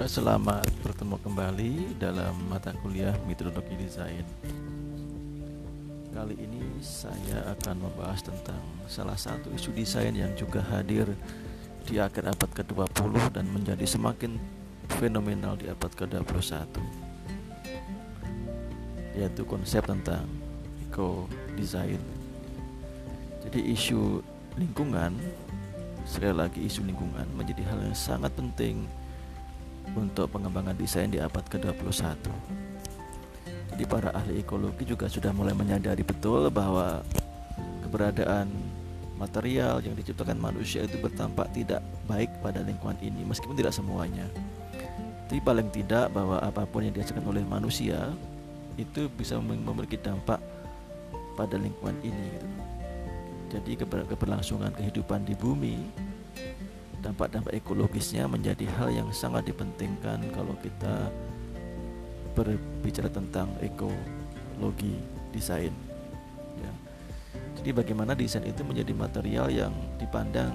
Saudara selamat bertemu kembali dalam mata kuliah metodologi desain. Kali ini saya akan membahas tentang salah satu isu desain yang juga hadir di akhir abad ke-20 dan menjadi semakin fenomenal di abad ke-21 yaitu konsep tentang eco design. Jadi isu lingkungan sekali lagi isu lingkungan menjadi hal yang sangat penting untuk pengembangan desain di abad ke-21. Jadi para ahli ekologi juga sudah mulai menyadari betul bahwa keberadaan material yang diciptakan manusia itu bertampak tidak baik pada lingkungan ini meskipun tidak semuanya. Tapi paling tidak bahwa apa pun yang dihasilkan oleh manusia itu bisa memiliki dampak pada lingkungan ini. Gitu. Jadi keberlangsungan kehidupan di bumi dampak-dampak ekologisnya menjadi hal yang sangat dipentingkan kalau kita berbicara tentang ekologi desain. Ya. Jadi bagaimana desain itu menjadi material yang dipandang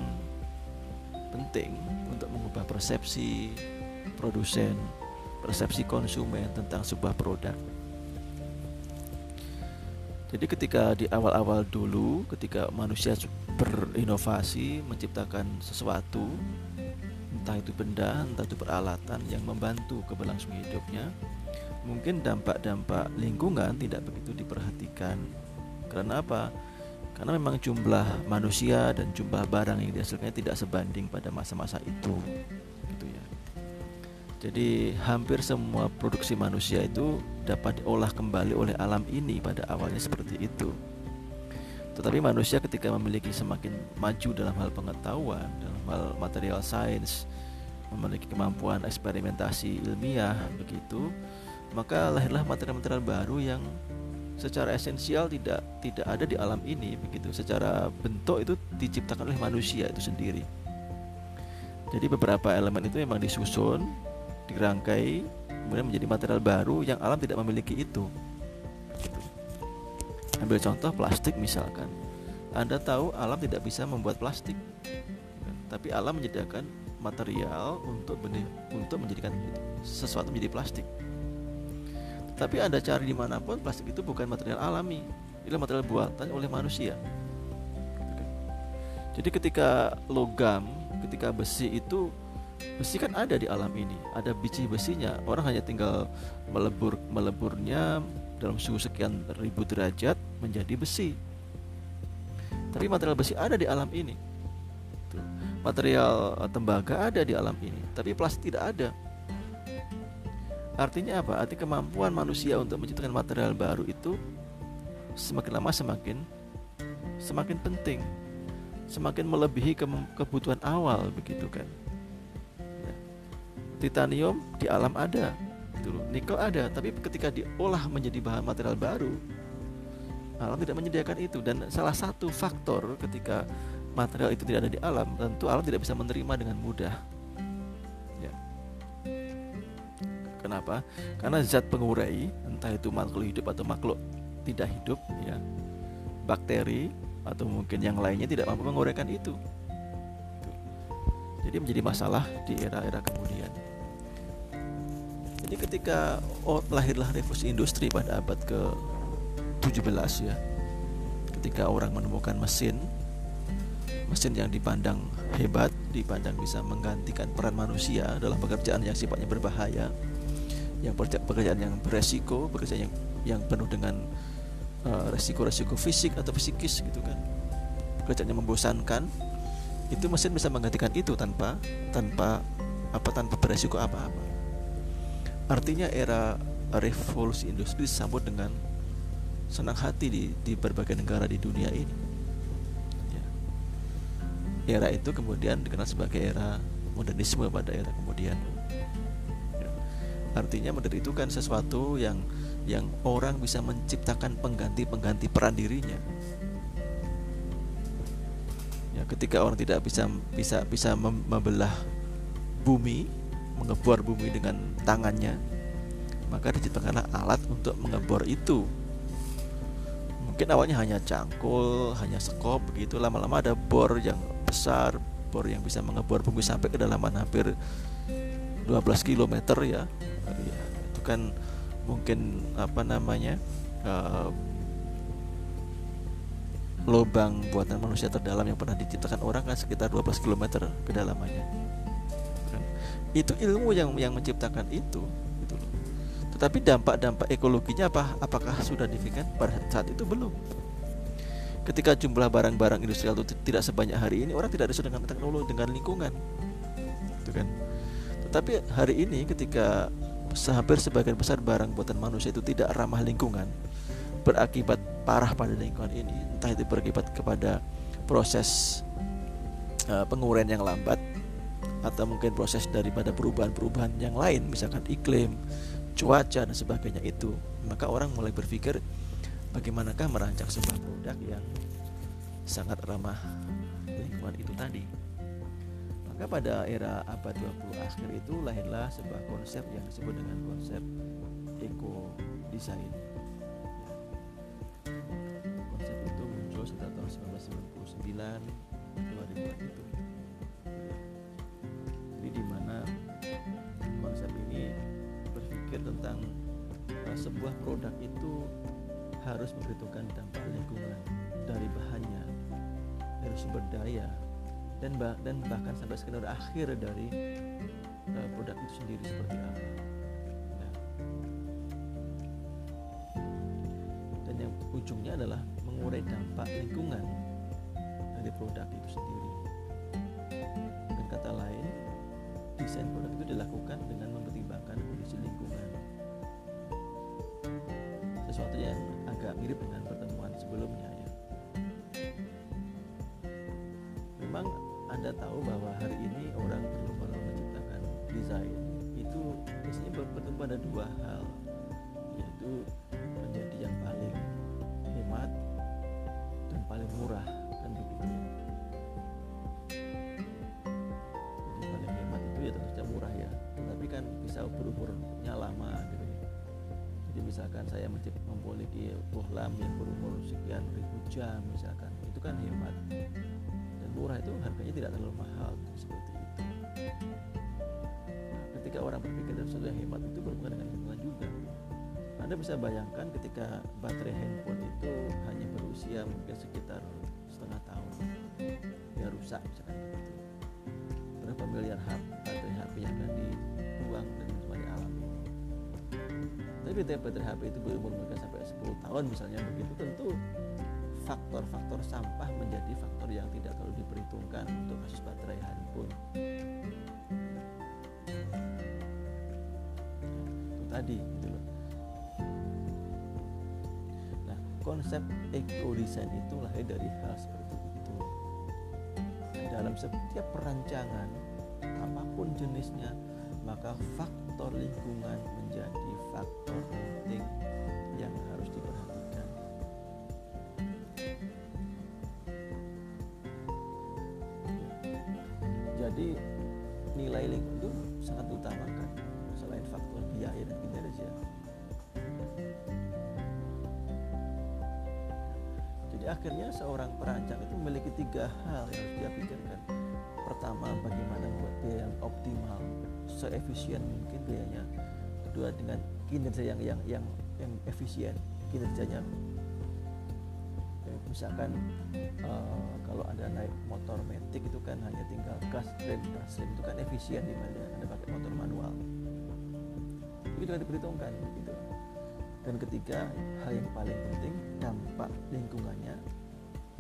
penting untuk mengubah persepsi produsen, persepsi konsumen tentang sebuah produk. Jadi ketika di awal-awal dulu ketika manusia berinovasi menciptakan sesuatu entah itu benda, entah itu peralatan yang membantu keberlangsungan hidupnya. Mungkin dampak-dampak lingkungan tidak begitu diperhatikan. Karena apa? karena memang jumlah manusia dan jumlah barang yang dihasilkannya tidak sebanding pada masa-masa itu. Gitu ya. Jadi hampir semua produksi manusia itu dapat diolah kembali oleh alam ini pada awalnya seperti itu tetapi manusia ketika memiliki semakin maju dalam hal pengetahuan, dalam hal material science, memiliki kemampuan eksperimentasi ilmiah begitu, maka lahirlah material-material baru yang secara esensial tidak tidak ada di alam ini begitu. Secara bentuk itu diciptakan oleh manusia itu sendiri. Jadi beberapa elemen itu memang disusun, dirangkai, kemudian menjadi material baru yang alam tidak memiliki itu. Ambil contoh plastik misalkan. Anda tahu alam tidak bisa membuat plastik. Tapi alam menyediakan material untuk benih, untuk menjadikan sesuatu menjadi plastik. Tapi Anda cari di mana pun plastik itu bukan material alami, itu material buatan oleh manusia. Jadi ketika logam, ketika besi itu besi kan ada di alam ini, ada biji besinya. Orang hanya tinggal melebur meleburnya dalam suhu sekian ribu derajat menjadi besi. Tapi material besi ada di alam ini. Material eh, tembaga ada di alam ini, tapi plastik tidak ada. Artinya apa? Artinya kemampuan manusia untuk menciptakan material baru itu semakin lama semakin semakin penting, semakin melebihi ke kebutuhan awal begitu kan. Ya. Titanium di alam ada, gitu Nikel ada, tapi ketika diolah menjadi bahan material baru, alam tidak menyediakan itu. Dan salah satu faktor ketika material itu tidak ada di alam tentu alam tidak bisa menerima dengan mudah. Ya. Kenapa? Karena zat pengurai entah itu makhluk hidup atau makhluk tidak hidup ya bakteri atau mungkin yang lainnya tidak mampu menguraikan itu. Jadi menjadi masalah di era-era kemudian jadi ketika oh, lahirlah revolusi industri pada abad ke 17 ya. Ketika orang menemukan mesin mesin yang dipandang hebat dipandang bisa menggantikan peran manusia dalam pekerjaan yang sifatnya berbahaya yang pekerjaan yang beresiko pekerjaan yang yang penuh dengan uh, resiko-resiko fisik atau psikis gitu kan. Pekerjaan yang membosankan itu mesin bisa menggantikan itu tanpa tanpa apa tanpa beresiko apa-apa artinya era revolusi industri disambut dengan senang hati di, di berbagai negara di dunia ini. Ya. Era itu kemudian dikenal sebagai era modernisme pada era kemudian. Ya. Artinya modern itu kan sesuatu yang yang orang bisa menciptakan pengganti-pengganti peran dirinya. Ya, ketika orang tidak bisa bisa bisa membelah bumi, mengebor bumi dengan tangannya, maka diciptakanlah alat untuk mengebor itu. Mungkin awalnya hanya cangkul hanya sekop begitu. Lama-lama ada bor yang besar bor yang bisa mengebor bumi sampai kedalaman hampir 12 km ya, ya itu kan mungkin apa namanya uh, lubang buatan manusia terdalam yang pernah diciptakan orang kan sekitar 12 km kedalamannya? Itu ilmu yang yang menciptakan itu gitu loh. Tetapi dampak-dampak ekologinya apa? Apakah sudah signifikan pada saat itu belum. Ketika jumlah barang-barang industrial itu tidak sebanyak hari ini orang tidak ada dengan teknologi dengan lingkungan. Itu kan? Tetapi hari ini ketika hampir sebagian besar barang buatan manusia itu tidak ramah lingkungan berakibat parah pada lingkungan ini entah itu berakibat kepada proses uh, penguraian yang lambat atau mungkin proses daripada perubahan-perubahan yang lain misalkan iklim cuaca dan sebagainya itu. Maka orang mulai berpikir bagaimanakah merancang sebuah produk yang sangat ramah lingkungan itu tadi? Maka pada era abad 20 akhir itu lahirlah sebuah konsep yang disebut dengan konsep eco design sekitar tahun 1999 2000 itu tentang uh, sebuah produk itu harus memperhitungkan dampak lingkungan dari bahannya dari sumber daya dan bah dan bahkan sampai skenario akhir dari uh, produk itu sendiri seperti apa ya. dan yang ujungnya adalah mengurai dampak lingkungan dari produk itu sendiri. Dengan kata lain, desain produk itu dilakukan dengan mempertimbangkan kondisi lingkungan. Sesuatu yang agak mirip dengan pertemuan sebelumnya ya. Memang Anda tahu bahwa hari ini orang perlu menciptakan desain itu biasanya berbentuk pada dua hal yaitu misalkan saya memiliki bohlam yang berumur sekian ribu jam misalkan. Itu kan hemat dan murah itu harganya tidak terlalu mahal seperti itu. Nah, ketika orang berpikir dalam sesuatu yang hemat itu berhubungan dengan lingkungan juga. Anda bisa bayangkan ketika baterai handphone itu hanya berusia mungkin sekitar setengah tahun dia rusak misalkan berapa miliar HP, baterai HP yang akan dibuang tapi HP itu berumur mungkin sampai 10 tahun misalnya begitu tentu faktor-faktor sampah menjadi faktor yang tidak terlalu diperhitungkan untuk kasus baterai handphone itu tadi gitu loh. Konsep eco design itu lahir dari hal seperti itu. Dalam setiap perancangan apa pun jenisnya maka faktor lingkungan menjadi faktor penting yang harus diperhatikan jadi nilai lingkungan itu sangat utamakan selain faktor biaya dan kinerja Jadi akhirnya seorang perancang itu memiliki tiga hal yang harus dia pikirkan. Pertama, bagaimana membuat biaya yang optimal, seefisien mungkin biayanya. Kedua, dengan kinerja yang yang yang, yang efisien, kinerjanya. misalkan uh, kalau anda naik motor metik itu kan hanya tinggal gas rem gas rem itu kan efisien dibanding anda pakai motor manual. Itu juga diperhitungkan gitu dan ketiga hal yang paling penting dampak lingkungannya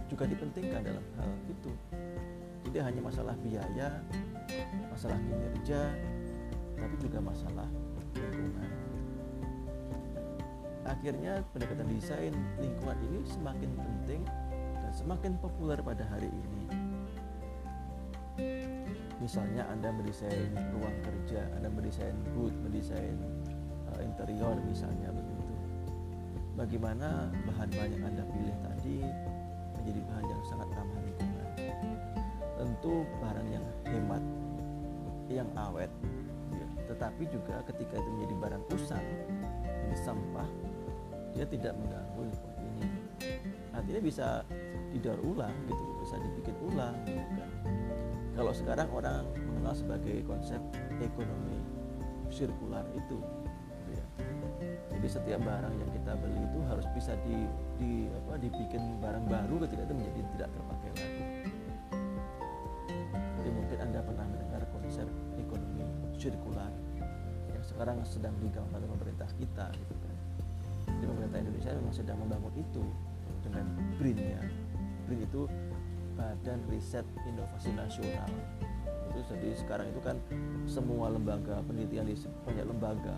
juga dipentingkan dalam hal itu tidak hanya masalah biaya masalah kinerja tapi juga masalah lingkungan akhirnya pendekatan desain lingkungan ini semakin penting dan semakin populer pada hari ini misalnya Anda mendesain ruang kerja Anda mendesain booth mendesain uh, interior misalnya bagaimana bahan-bahan yang Anda pilih tadi menjadi bahan yang sangat ramah lingkungan. Tentu barang yang hemat, yang awet. Tetapi juga ketika itu menjadi barang usang, ini sampah, dia tidak mengganggu lingkungan ini. Artinya bisa didaur ulang gitu, bisa dibikin ulang gitu. Kalau sekarang orang dikenal sebagai konsep ekonomi sirkular itu gitu ya. jadi setiap barang yang kita beli itu harus bisa di, di apa dibikin barang baru ketika itu menjadi tidak terpakai lagi sekarang sedang digaungkan oleh pemerintah kita gitu kan jadi pemerintah Indonesia memang sedang membangun itu dengan BRIN-nya BRIN itu Badan Riset Inovasi Nasional itu jadi sekarang itu kan semua lembaga penelitian di banyak lembaga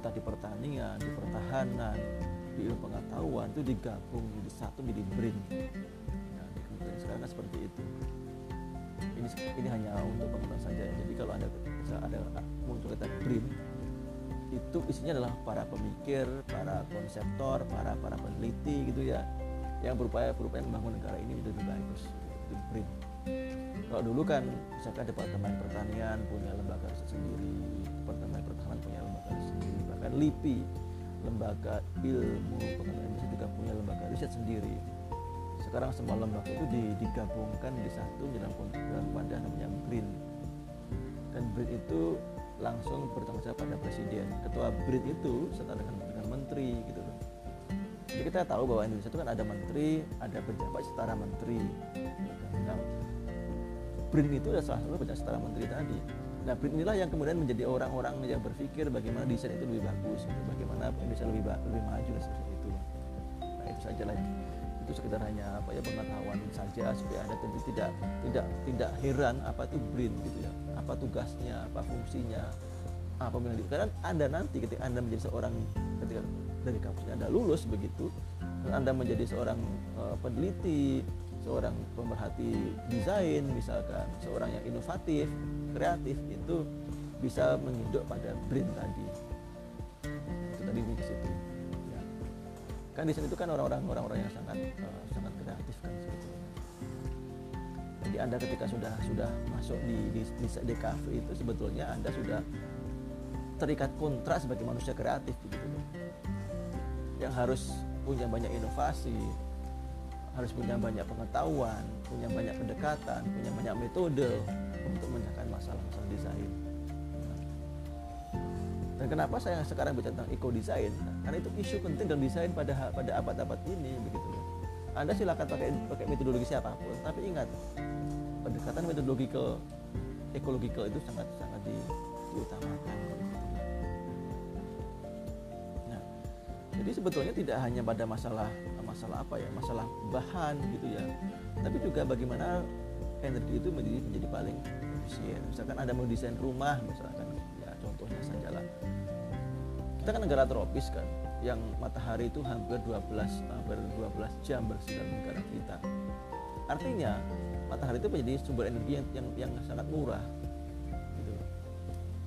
entah di pertanian, di pertahanan, di ilmu pengetahuan itu digabung jadi satu menjadi BRIN. Nah, sekarang kan seperti itu. Ini ini hanya untuk pengembangan saja ya. Jadi kalau ada ada muncul kata BRIN itu isinya adalah para pemikir, para konseptor, para para peneliti gitu ya yang berupaya berupaya membangun negara ini menjadi lebih bagus. Itu BRIN kalau dulu kan misalkan departemen pertanian punya lembaga riset sendiri departemen pertahanan punya lembaga riset sendiri bahkan LIPI lembaga ilmu pengetahuan juga punya lembaga riset sendiri sekarang semua lembaga itu digabungkan di satu dalam pada namanya BRIN dan BRIN itu langsung bertanggung jawab pada presiden. Ketua BRIN itu serta dengan dengan menteri gitu loh. Jadi kita tahu bahwa Indonesia itu kan ada menteri ada pejabat setara menteri. Nah, BRIN itu adalah salah satu pejabat setara menteri tadi. Nah BRIN inilah yang kemudian menjadi orang-orang yang berpikir bagaimana desain itu lebih bagus gitu. bagaimana Indonesia lebih lebih maju dan seperti itu nah itu saja lah itu sekedar hanya apa ya pengetahuan saja supaya anda tentu tidak tidak tidak heran apa itu BRIN gitu ya apa tugasnya apa fungsinya apa yang karena anda nanti ketika anda menjadi seorang ketika dari kampusnya anda lulus begitu dan anda menjadi seorang uh, peneliti seorang pemerhati desain misalkan seorang yang inovatif kreatif itu bisa menginduk pada brand tadi itu tadi di situ. Kan desain itu kan orang-orang orang-orang yang sangat uh, sangat kreatif kan sebetulnya jadi anda ketika sudah sudah masuk di di, di DKV itu sebetulnya anda sudah terikat kontrak sebagai manusia kreatif begitu yang harus punya banyak inovasi harus punya banyak pengetahuan, punya banyak pendekatan, punya banyak metode untuk menyelesaikan masalah-masalah desain. Kenapa saya sekarang bicara tentang eco design? Karena itu isu penting dalam desain pada pada abad-abad ini begitu. Anda silakan pakai pakai metodologi siapa pun, tapi ingat pendekatan metodologikal ekologikal itu sangat sangat di, diutamakan. Nah, jadi sebetulnya tidak hanya pada masalah masalah apa ya masalah bahan gitu ya tapi juga bagaimana energi itu menjadi menjadi paling efisien misalkan ada mau desain rumah misalkan kita kan negara tropis kan yang matahari itu hampir 12 hampir 12 jam bersinar di negara kita artinya matahari itu menjadi sumber energi yang yang, yang sangat murah gitu.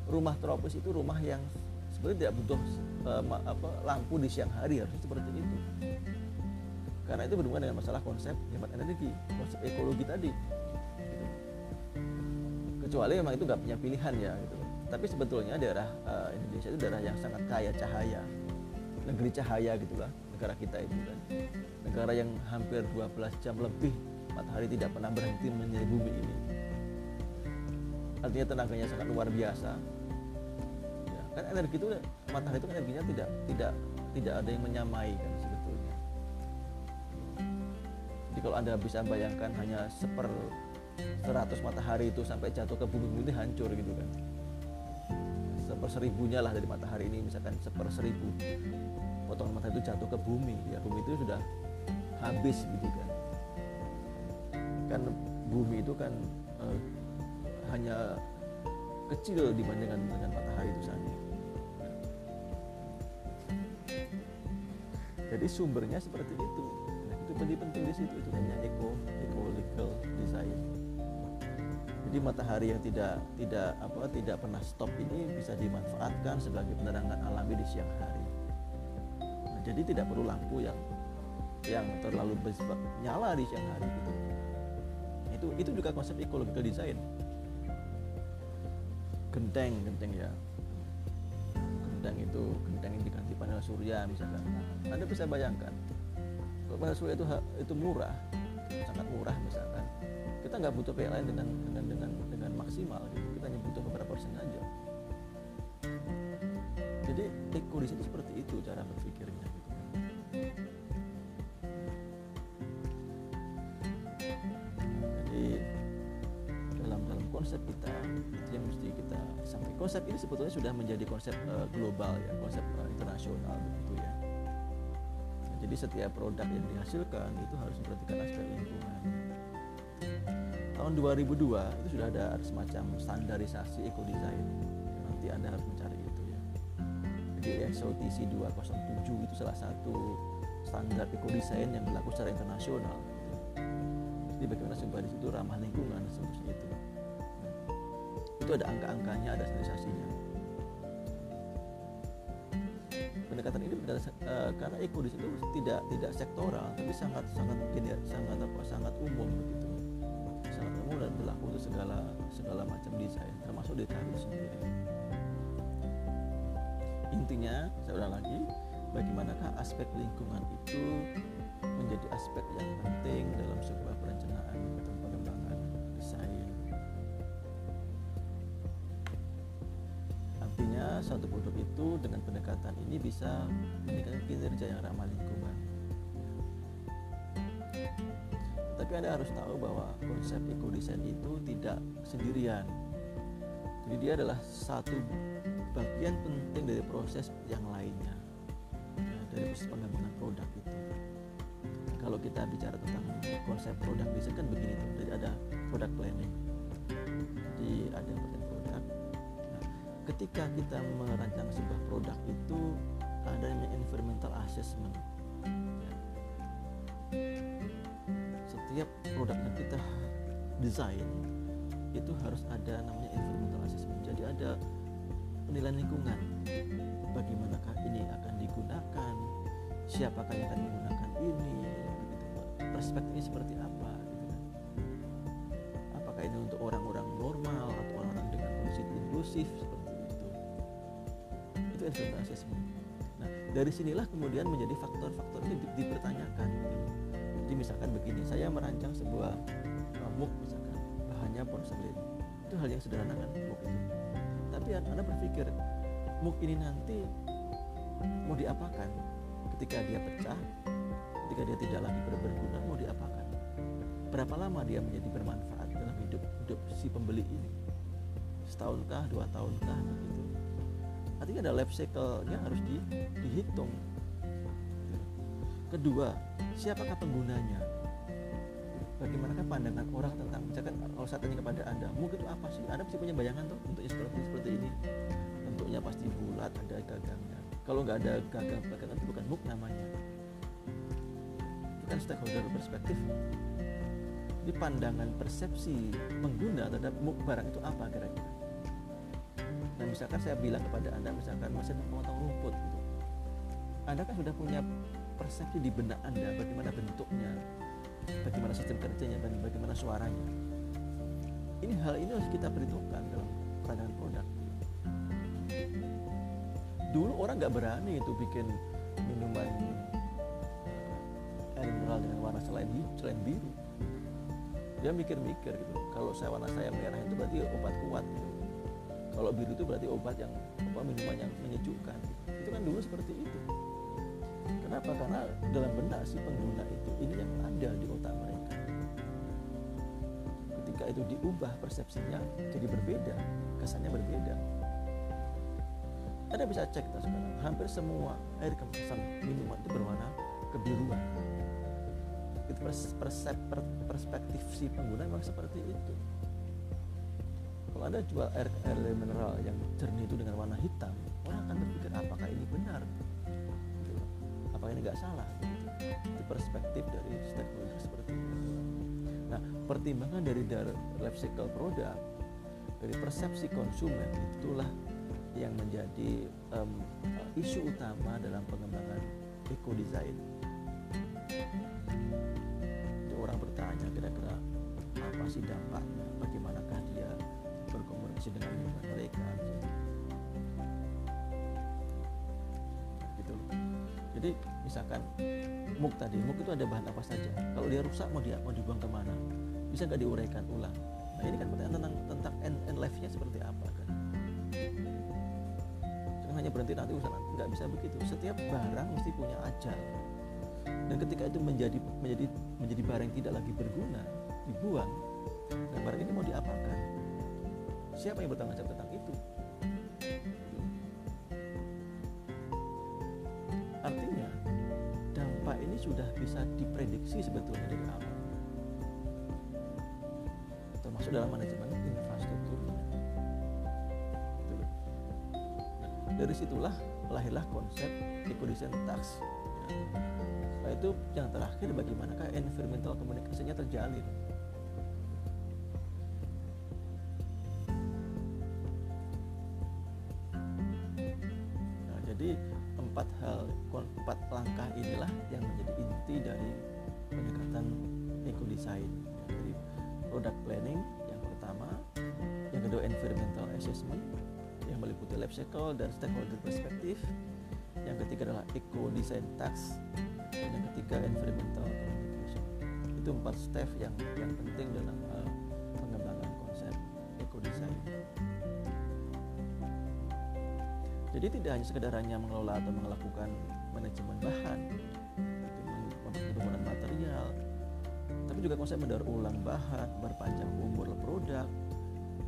rumah tropis itu rumah yang sebenarnya tidak butuh uh, apa, lampu di siang hari harus seperti itu karena itu berhubungan dengan masalah konsep hemat energi konsep ekologi tadi gitu. kecuali memang itu nggak punya pilihan ya gitu tapi sebetulnya daerah uh, Indonesia itu daerah yang sangat kaya cahaya negeri cahaya gitulah negara kita itu kan. Negara yang hampir 12 jam lebih matahari tidak pernah berhenti menyinari bumi ini. Artinya tenaganya sangat luar biasa. Ya, kan energi itu matahari itu kan energinya tidak tidak tidak ada yang menyamai kan kalau anda bisa bayangkan hanya seper 100 matahari itu sampai jatuh ke bumi ini hancur gitu kan seper seribunya lah dari matahari ini. Misalkan seper seribu potongan matahari itu jatuh ke bumi. Ya bumi itu sudah habis gitu kan. Kan bumi itu kan uh, hanya kecil dibandingkan dengan matahari itu saja. Jadi sumbernya seperti itu. Itu penting penting di situ. Itu namanya eco jadi matahari yang tidak tidak apa tidak pernah stop ini bisa dimanfaatkan sebagai penerangan alami di siang hari. Nah, jadi tidak perlu lampu yang yang terlalu besar nyala di siang hari gitu. Itu itu juga konsep ecological design. Genteng genteng ya. Genteng itu genteng yang diganti panel surya misalkan. Anda bisa bayangkan panel surya itu itu murah sangat murah misalkan kita nggak butuh PLN dengan dengan dengan dengan maksimal gitu. kita hanya butuh beberapa persen aja jadi design itu seperti itu cara berpikirnya gitu. jadi dalam dalam konsep kita itu yang mesti kita sampai konsep ini sebetulnya sudah menjadi konsep uh, global ya konsep uh, internasional begitu ya jadi setiap produk yang dihasilkan itu harus memperhatikan aspek lingkungan tahun 2002 itu sudah ada semacam standarisasi eco design nanti anda harus mencari itu ya. Jadi SOTC 207 itu salah satu standar eco design yang berlaku secara internasional. Jadi bagaimana sebuah itu ramah lingkungan seterusnya itu. Itu ada angka-angkanya ada standarisasinya. Pendekatan ini berdasar, uh, karena eco di situ tidak tidak sektoral tapi sangat sangat sangat apa sangat umum begitu segala segala macam desain termasuk desain sendiri. Intinya saya ulang lagi bagaimanakah aspek lingkungan itu menjadi aspek yang penting dalam sebuah perencanaan atau pengembangan desain? Artinya satu produk itu dengan pendekatan ini bisa meningkatkan kinerja yang ramah lingkungan tapi anda harus tahu bahwa konsep eco design itu tidak sendirian. Jadi dia adalah satu bagian penting dari proses yang lainnya ya, dari proses pengembangan produk itu. Kalau kita bicara tentang konsep produk design kan begini tuh jadi ada product planning. Jadi ada produk. Nah, ketika kita merancang sebuah produk itu ada yang environmental assessment setiap produk yang kita desain itu harus ada namanya environmental assessment. Jadi ada penilaian lingkungan. Bagaimanakah ini akan digunakan? Siapakah yang akan menggunakan ini? Perspektifnya seperti apa? Apakah ini untuk orang-orang normal atau orang-orang dengan kondisi inklusif seperti itu? Itu environmental assessment. Nah dari sinilah kemudian menjadi faktor-faktor ini di, dipertanyakan. gitu. Jadi misalkan begini saya merancang sebuah MOOC misalkan bahannya porselin itu hal yang sederhana kan MOOC itu. Tapi anda berpikir MOOC ini nanti mau diapakan? Ketika dia pecah ketika dia tidak lagi berguna mau diapakan? Berapa lama dia menjadi bermanfaat dalam hidup hidup si pembeli ini? Setahunkah dua tahunkah begitu. Artinya ada life cycle-nya harus di, kedua siapakah penggunanya? Bagaimanakah pandangan orang tentang misalkan kalau saya tanya kepada anda mungkin itu apa sih? Anda pasti punya bayangan tuh bentuknya seperti seperti ini. Bentuknya pasti bulat ada gagangnya. Kalau nggak ada gagang gagang itu bukan MOOC namanya. Itu kan stakeholder perspektif. Di pandangan persepsi pengguna terhadap MOOC barang itu apa kira-kira? Nah misalkan saya bilang kepada anda misalkan mesin memotong rumput gitu. Anda kan sudah punya persepsi di benak anda bagaimana bentuknya bagaimana sistem kerjanya dan bagaimana suaranya ini hal ini harus kita perhitungkan dalam pandangan produk dulu orang nggak berani itu bikin minuman air mineral dengan warna selain selain biru dia mikir-mikir gitu kalau saya warna saya merah itu berarti obat kuat gitu. kalau biru itu berarti obat yang apa minuman yang menyejukkan gitu. itu kan dulu seperti itu Kenapa? Karena dalam benak si pengguna itu ini yang ada di otak mereka. Ketika itu diubah persepsinya jadi berbeda, kesannya berbeda. Anda bisa cek sekarang, hampir semua air kemasan minuman itu berwarna kebiruan. Itu persep, perspektif si pengguna memang seperti itu. Kalau Anda jual air, air mineral yang jernih itu dengan warna hitam, orang akan berpikir apakah ini benar? Nggak salah begitu itu perspektif dari stakeholder seperti itu. Nah pertimbangan dari dari life cycle produk dari persepsi konsumen itulah yang menjadi um, isu utama dalam pengembangan eco design Jadi orang bertanya kira-kira apa sih dampaknya? Bagaimanakah dia berkomunikasi dengan mereka? gitu jadi misalkan muk tadi muk itu ada bahan apa saja. Kalau dia rusak mau dia mau dibuang ke mana? Bisa nggak diuraikan ulang? Nah ini kan pertanyaan tentang tentang diapakan jangan hanya berhenti nanti nanti nggak bisa begitu. Setiap barang mesti punya ajal. Dan ketika itu menjadi menjadi menjadi barang yang tidak lagi berguna dibuang dan barang ini mau diapakan? Siapa yang bertanggung jawab tentang itu sudah bisa diprediksi sebetulnya dari awal. Termasuk dalam manajemen infrastrukturnya nah, dari situlah lahirlah konsep ecodesign tax. Setelah itu yang terakhir bagaimanakah environmental komunikasinya terjalin yang menjadi inti dari pendekatan eco design. Jadi product planning yang pertama yang kedua environmental assessment yang meliputi life cycle dan stakeholder perspektif yang ketiga adalah eco design tax dan yang ketiga environmental communication. Itu empat step yang yang penting dalam uh, pengembangan konsep eco design. Jadi tidak hanya sekedar hanya mengelola atau melakukan manajemen bahan material. Tapi juga konsep mendaur ulang bahan berpanjang umur produk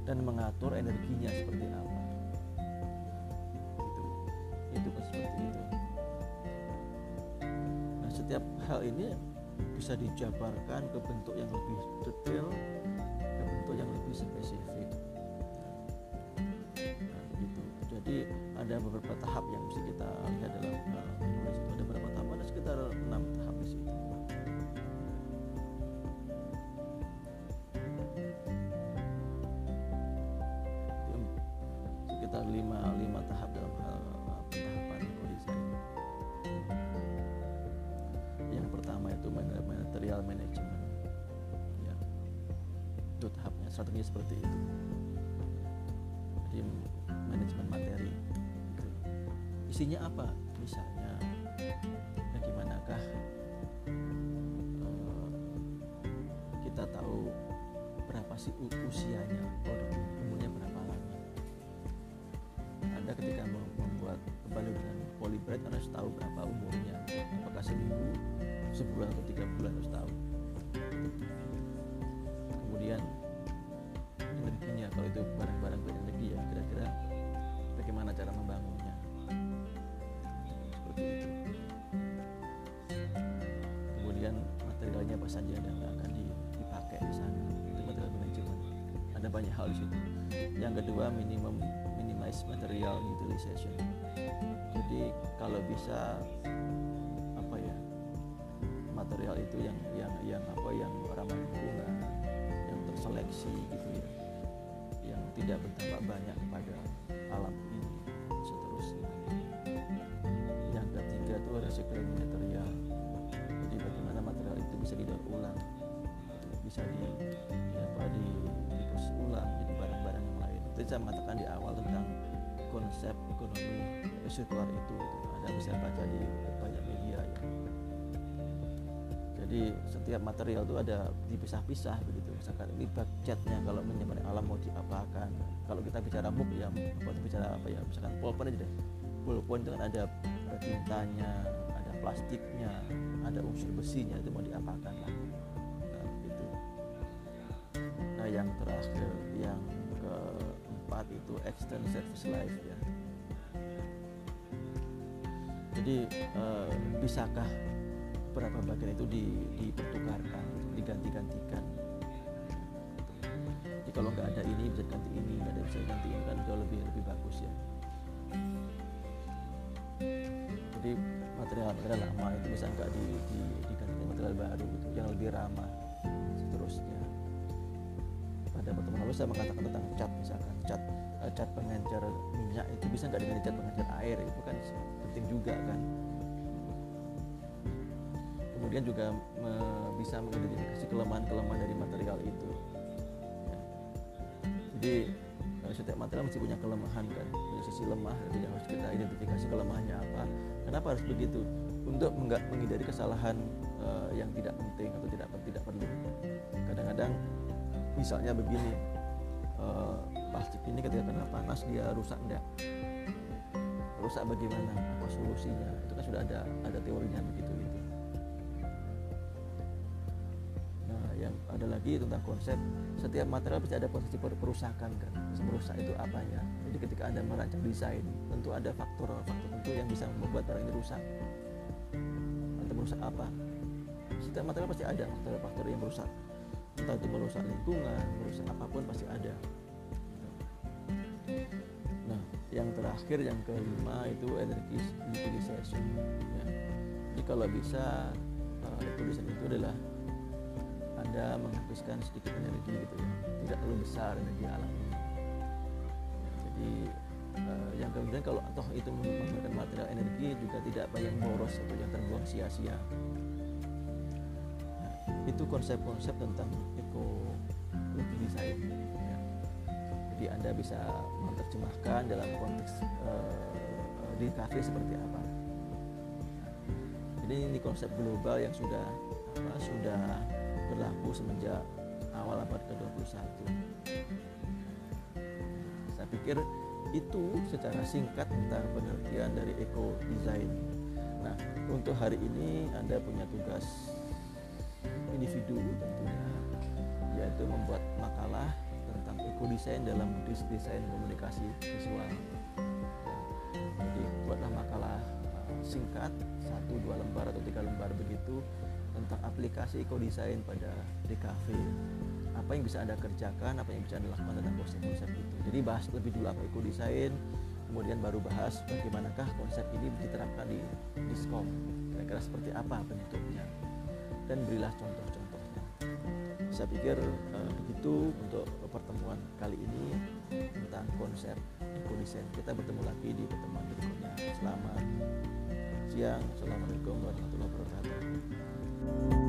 dan mengatur energinya seperti apa. Itu itu seperti itu nah setiap hal ini bisa dijabarkan ke bentuk yang lebih detail ke bentuk yang lebih spesifik itu tahapnya strateginya seperti itu. Jadi manajemen materi isinya apa? Misalnya bagaimanakah uh, kita tahu berapa sih usianya produk ini umurnya berapa lama? Anda ketika membuat balon dengan polybread harus tahu berapa umurnya? Apakah seminggu sebulan atau tiga bulan harus tahu banyak hal di situ. Yang kedua minimum minimize material utilization. Jadi kalau bisa apa ya material itu yang yang yang apa yang ramah lingkungan yang terseleksi gitu ya yang tidak berdampak banyak kepada alam ini seterusnya. Yang ketiga itu recycling material. Jadi bagaimana material itu bisa didaur ulang bisa di saya mengatakan di awal tentang konsep ekonomi sirkular itu, ada bisa baca di banyak media ya. Jadi setiap material itu ada dipisah-pisah begitu. Misalkan ini catnya kalau menyemai alam mau diapakan. Kalau kita bicara muk ya buat bicara apa ya misalkan pulpen aja deh. Pulpen itu kan ada, tintanya ada plastiknya ada unsur besinya itu mau diapakan lah. Nah, itu nah yang terakhir yang keempat itu extend service life ya. Jadi eh, bisakah berapa bagian itu di, dipertukarkan diganti-gantikan? Jadi kalau nggak ada ini bisa ganti ini nggak ada bisa ganti ini kan jauh lebih lebih bagus ya. Jadi material material lama itu bisa nggak di, di, diganti material baru gitu yang lebih ramah seterusnya. Pada pertemuan lalu saya mengatakan tentang cat misalkan cat eh, cat pengencer minyak itu bisa nggak diganti cat pengencer air? Itu kan penting juga kan. Kemudian juga me, bisa mengidentifikasi kelemahan-kelemahan dari material itu. Jadi setiap material mesti punya kelemahan kan punya sisi lemah jadi harus kita identifikasi kelemahannya apa. Kenapa harus begitu? Untuk menghindari kesalahan uh, yang tidak penting atau tidak tidak perlu. Kadang-kadang misalnya begini uh, plastik ini ketika kena panas dia rusak enggak rusak bagaimana apa solusinya? Itu kan sudah ada ada teorinya begitu gitu nah yang ada lagi tentang konsep setiap material pasti ada potensi perusakan kan? Merusak itu apanya jadi ketika anda merancang desain tentu ada faktor-faktor tertentu yang bisa membuat barang ini rusak. Anda merusak apa? Setiap material pasti ada faktor-faktor yang merusak. Entah itu merusak lingkungan merusak apa pun pasti ada yang terakhir yang kelima itu energi utilization ya. jadi kalau bisa uh, itu adalah anda menghabiskan sedikit energi gitu ya tidak terlalu besar energi alam ini ya, jadi uh, yang kemudian kalau toh itu menggunakan material energi juga tidak banyak boros atau yang terbuang sia-sia nah, itu konsep-konsep tentang eco design ya. jadi anda bisa menerjemahkan dalam konteks uh, di kafe seperti apa jadi ini konsep global yang sudah apa, sudah berlaku semenjak awal abad ke-21. Saya pikir itu secara singkat tentang pengertian dari eco design. Nah, untuk hari ini Anda punya tugas individu tentunya yaitu membuat makalah design dalam desain komunikasi visual. Jadi buatlah makalah uh, singkat satu dua lembar atau tiga lembar begitu tentang aplikasi design pada DKV apa yang bisa anda kerjakan apa yang bisa anda lakukan tentang konsep-konsep itu. Jadi bahas lebih dulu apa design kemudian baru bahas bagaimanakah konsep ini diterapkan di diskom kira-kira seperti apa bentuknya. Dan berilah contoh-contohnya. Saya pikir uh, begitu untuk pertemuan kali ini tentang konsep desain kita bertemu lagi di pertemuan berikutnya. Selamat siang. Assalamualaikum warahmatullahi wabarakatuh